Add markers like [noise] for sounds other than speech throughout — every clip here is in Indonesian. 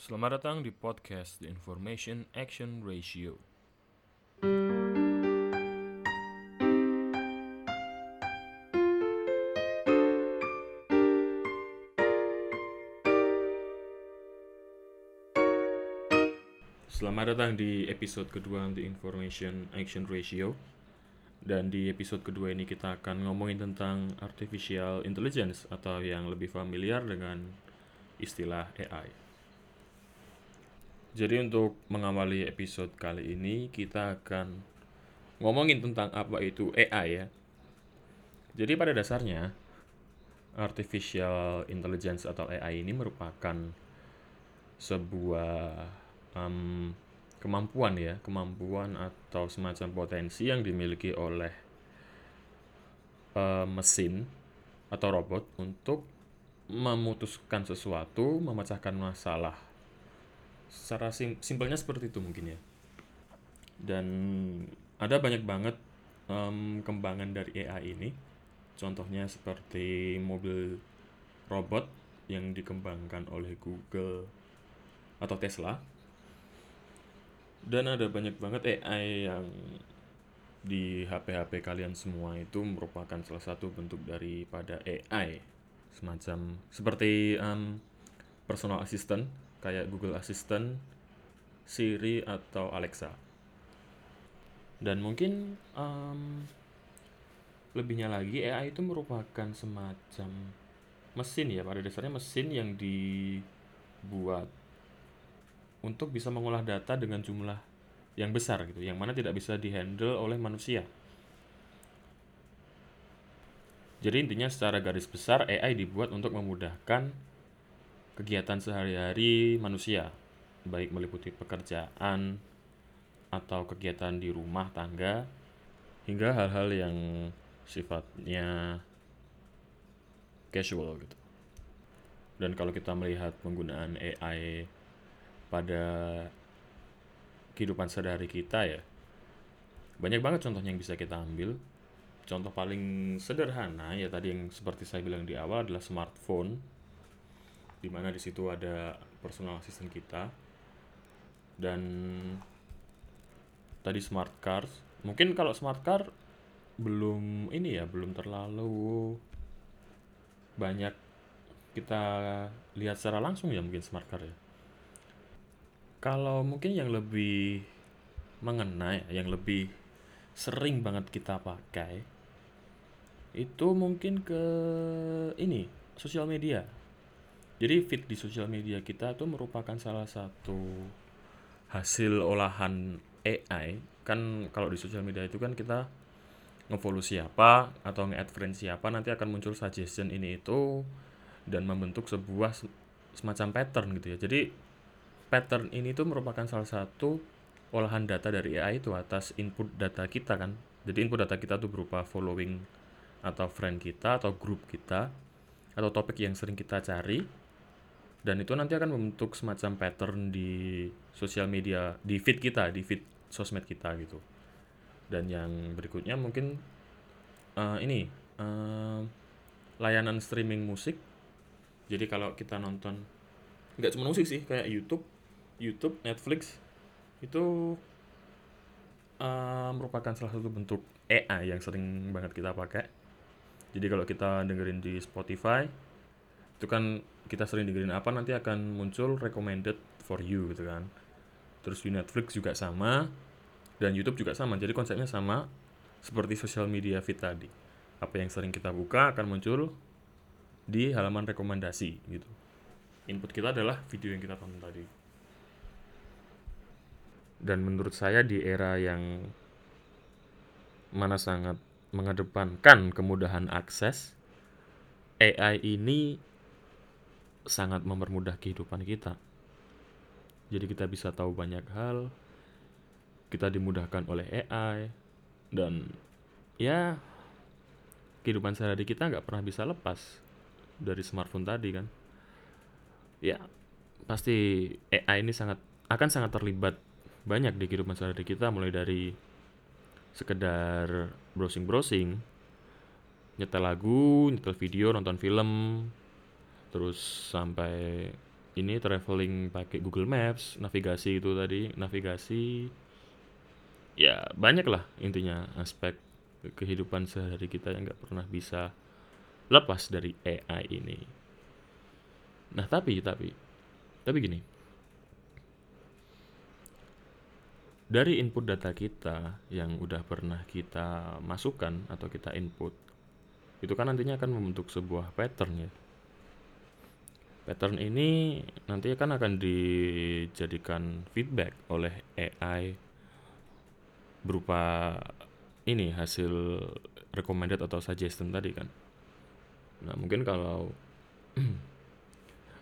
Selamat datang di podcast The Information Action Ratio. Selamat datang di episode kedua The Information Action Ratio. Dan di episode kedua ini kita akan ngomongin tentang artificial intelligence atau yang lebih familiar dengan istilah AI. Jadi untuk mengawali episode kali ini kita akan ngomongin tentang apa itu AI ya. Jadi pada dasarnya artificial intelligence atau AI ini merupakan sebuah um, kemampuan ya, kemampuan atau semacam potensi yang dimiliki oleh uh, mesin atau robot untuk memutuskan sesuatu, memecahkan masalah. Secara sim simpelnya seperti itu mungkin ya. Dan ada banyak banget um, kembangan dari AI ini. Contohnya seperti mobil robot yang dikembangkan oleh Google atau Tesla. Dan ada banyak banget AI yang di HP-HP kalian semua itu merupakan salah satu bentuk daripada AI semacam seperti um, personal assistant kayak Google Assistant, Siri atau Alexa. Dan mungkin um, lebihnya lagi AI itu merupakan semacam mesin ya pada dasarnya mesin yang dibuat untuk bisa mengolah data dengan jumlah yang besar gitu, yang mana tidak bisa dihandle oleh manusia. Jadi intinya secara garis besar AI dibuat untuk memudahkan kegiatan sehari-hari manusia, baik meliputi pekerjaan atau kegiatan di rumah tangga hingga hal-hal yang sifatnya casual gitu. Dan kalau kita melihat penggunaan AI pada kehidupan sehari-hari kita ya, banyak banget contohnya yang bisa kita ambil contoh paling sederhana ya tadi yang seperti saya bilang di awal adalah smartphone di mana di situ ada personal assistant kita. Dan tadi smart cars. Mungkin kalau smart car belum ini ya belum terlalu banyak kita lihat secara langsung ya mungkin smart car ya. Kalau mungkin yang lebih mengena ya, yang lebih sering banget kita pakai itu mungkin ke ini sosial media jadi feed di sosial media kita itu merupakan salah satu hasil olahan AI kan kalau di sosial media itu kan kita ngefollow siapa atau nge-add friend siapa nanti akan muncul suggestion ini itu dan membentuk sebuah semacam pattern gitu ya. Jadi pattern ini tuh merupakan salah satu olahan data dari AI itu atas input data kita kan. Jadi input data kita tuh berupa following atau friend kita atau grup kita atau topik yang sering kita cari dan itu nanti akan membentuk semacam pattern di sosial media di feed kita di feed sosmed kita gitu. Dan yang berikutnya mungkin uh, ini uh, layanan streaming musik. Jadi kalau kita nonton nggak cuma musik sih kayak YouTube YouTube Netflix itu uh, merupakan salah satu bentuk AI yang sering banget kita pakai. Jadi kalau kita dengerin di Spotify itu kan kita sering dengerin apa nanti akan muncul recommended for you gitu kan. Terus di Netflix juga sama dan YouTube juga sama jadi konsepnya sama seperti sosial media feed tadi. Apa yang sering kita buka akan muncul di halaman rekomendasi gitu. Input kita adalah video yang kita tonton tadi. Dan menurut saya di era yang mana sangat mengedepankan kemudahan akses, AI ini sangat mempermudah kehidupan kita. Jadi kita bisa tahu banyak hal, kita dimudahkan oleh AI, dan ya kehidupan sehari-hari kita nggak pernah bisa lepas dari smartphone tadi kan. Ya pasti AI ini sangat akan sangat terlibat banyak di kehidupan sehari-hari kita mulai dari sekedar browsing-browsing nyetel lagu, nyetel video, nonton film terus sampai ini traveling pakai Google Maps, navigasi itu tadi, navigasi ya banyak lah intinya aspek kehidupan sehari kita yang nggak pernah bisa lepas dari AI ini. Nah tapi tapi tapi gini, dari input data kita yang udah pernah kita masukkan atau kita input, itu kan nantinya akan membentuk sebuah pattern ya. Pattern ini nanti kan akan dijadikan feedback oleh AI berupa ini hasil recommended atau suggestion tadi kan. Nah, mungkin kalau [clears throat]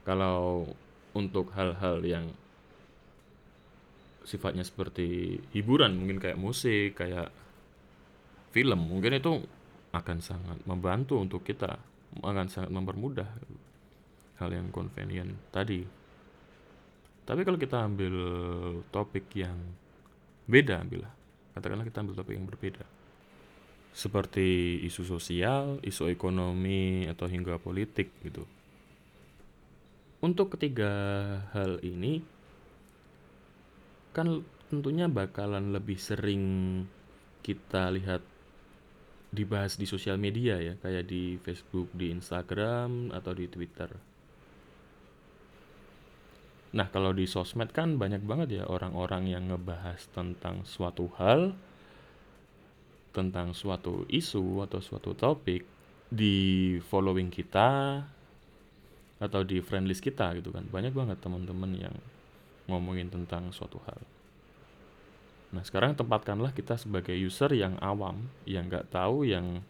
kalau untuk hal-hal yang sifatnya seperti hiburan mungkin kayak musik kayak film mungkin itu akan sangat membantu untuk kita akan sangat mempermudah hal yang convenient tadi. Tapi kalau kita ambil topik yang beda ambillah katakanlah kita ambil topik yang berbeda. Seperti isu sosial isu ekonomi atau hingga politik gitu. Untuk ketiga hal ini kan tentunya bakalan lebih sering kita lihat dibahas di sosial media ya, kayak di Facebook, di Instagram, atau di Twitter. Nah, kalau di sosmed kan banyak banget ya orang-orang yang ngebahas tentang suatu hal, tentang suatu isu atau suatu topik di following kita atau di friend list kita gitu kan. Banyak banget teman-teman yang ngomongin tentang suatu hal. Nah, sekarang tempatkanlah kita sebagai user yang awam, yang nggak tahu, yang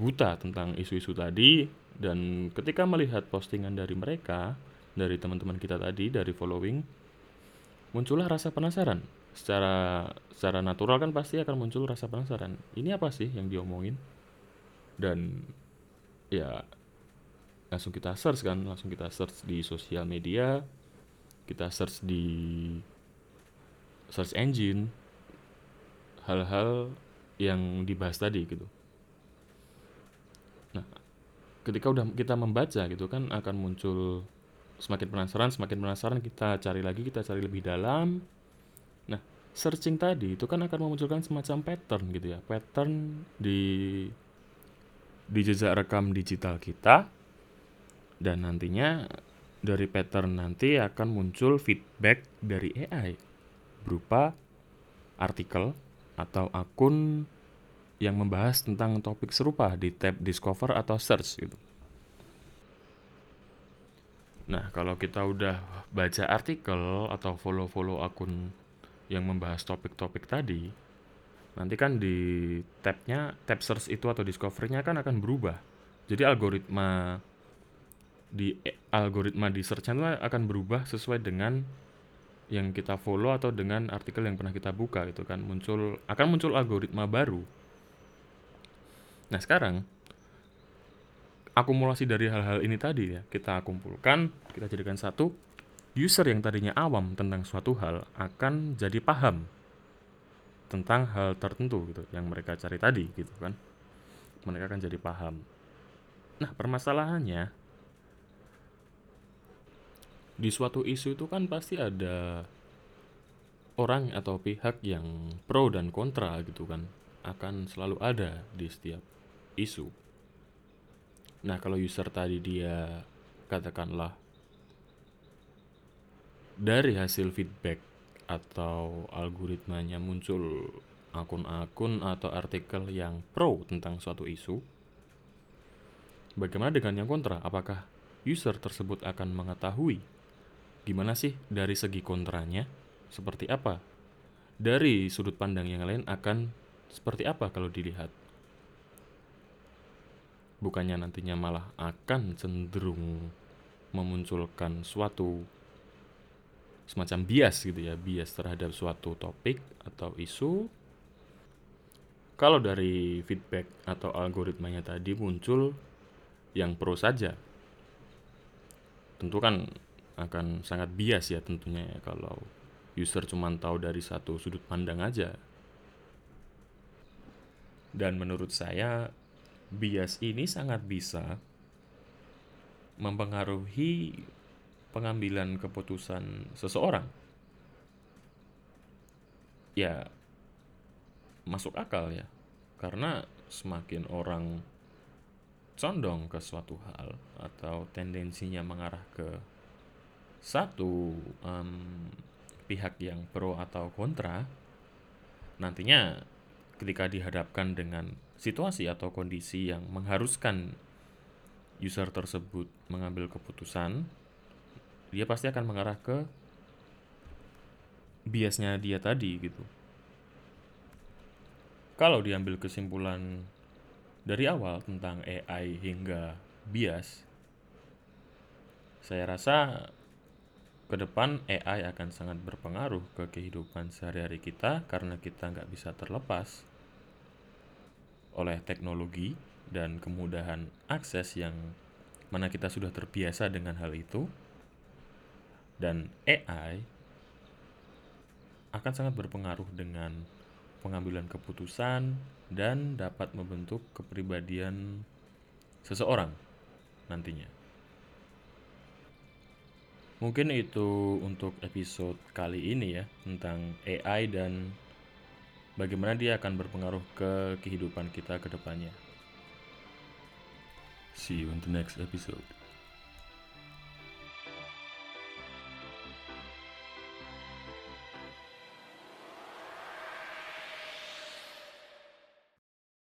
buta tentang isu-isu tadi, dan ketika melihat postingan dari mereka, dari teman-teman kita tadi, dari following, muncullah rasa penasaran. Secara secara natural kan pasti akan muncul rasa penasaran. Ini apa sih yang diomongin? Dan ya langsung kita search kan, langsung kita search di sosial media, kita search di search engine hal-hal yang dibahas tadi gitu. Nah, ketika udah kita membaca gitu kan akan muncul semakin penasaran, semakin penasaran kita cari lagi, kita cari lebih dalam. Nah, searching tadi itu kan akan memunculkan semacam pattern gitu ya, pattern di di jejak rekam digital kita dan nantinya dari pattern nanti akan muncul feedback dari AI berupa artikel atau akun yang membahas tentang topik serupa di tab discover atau search gitu. Nah, kalau kita udah baca artikel atau follow-follow akun yang membahas topik-topik tadi, nanti kan di tabnya, tab search itu atau discovery-nya kan akan berubah. Jadi algoritma di algoritma di search itu akan berubah sesuai dengan yang kita follow atau dengan artikel yang pernah kita buka gitu kan muncul akan muncul algoritma baru. Nah sekarang akumulasi dari hal-hal ini tadi ya kita kumpulkan kita jadikan satu user yang tadinya awam tentang suatu hal akan jadi paham tentang hal tertentu gitu yang mereka cari tadi gitu kan mereka akan jadi paham. Nah permasalahannya di suatu isu itu kan pasti ada orang atau pihak yang pro dan kontra gitu kan akan selalu ada di setiap isu. Nah kalau user tadi dia katakanlah dari hasil feedback atau algoritmanya muncul akun-akun atau artikel yang pro tentang suatu isu, bagaimana dengan yang kontra? Apakah user tersebut akan mengetahui gimana sih dari segi kontranya? Seperti apa? Dari sudut pandang yang lain akan seperti apa kalau dilihat bukannya nantinya malah akan cenderung memunculkan suatu semacam bias gitu ya bias terhadap suatu topik atau isu kalau dari feedback atau algoritmanya tadi muncul yang pro saja tentu kan akan sangat bias ya tentunya ya kalau user cuma tahu dari satu sudut pandang aja. Dan menurut saya bias ini sangat bisa mempengaruhi pengambilan keputusan seseorang. Ya masuk akal ya. Karena semakin orang condong ke suatu hal atau tendensinya mengarah ke satu um, pihak yang pro atau kontra nantinya ketika dihadapkan dengan situasi atau kondisi yang mengharuskan user tersebut mengambil keputusan dia pasti akan mengarah ke biasnya dia tadi gitu. Kalau diambil kesimpulan dari awal tentang AI hingga bias, saya rasa ke depan AI akan sangat berpengaruh ke kehidupan sehari-hari kita karena kita nggak bisa terlepas oleh teknologi dan kemudahan akses yang mana kita sudah terbiasa dengan hal itu dan AI akan sangat berpengaruh dengan pengambilan keputusan dan dapat membentuk kepribadian seseorang nantinya. Mungkin itu untuk episode kali ini ya tentang AI dan bagaimana dia akan berpengaruh ke kehidupan kita ke depannya. See you in the next episode.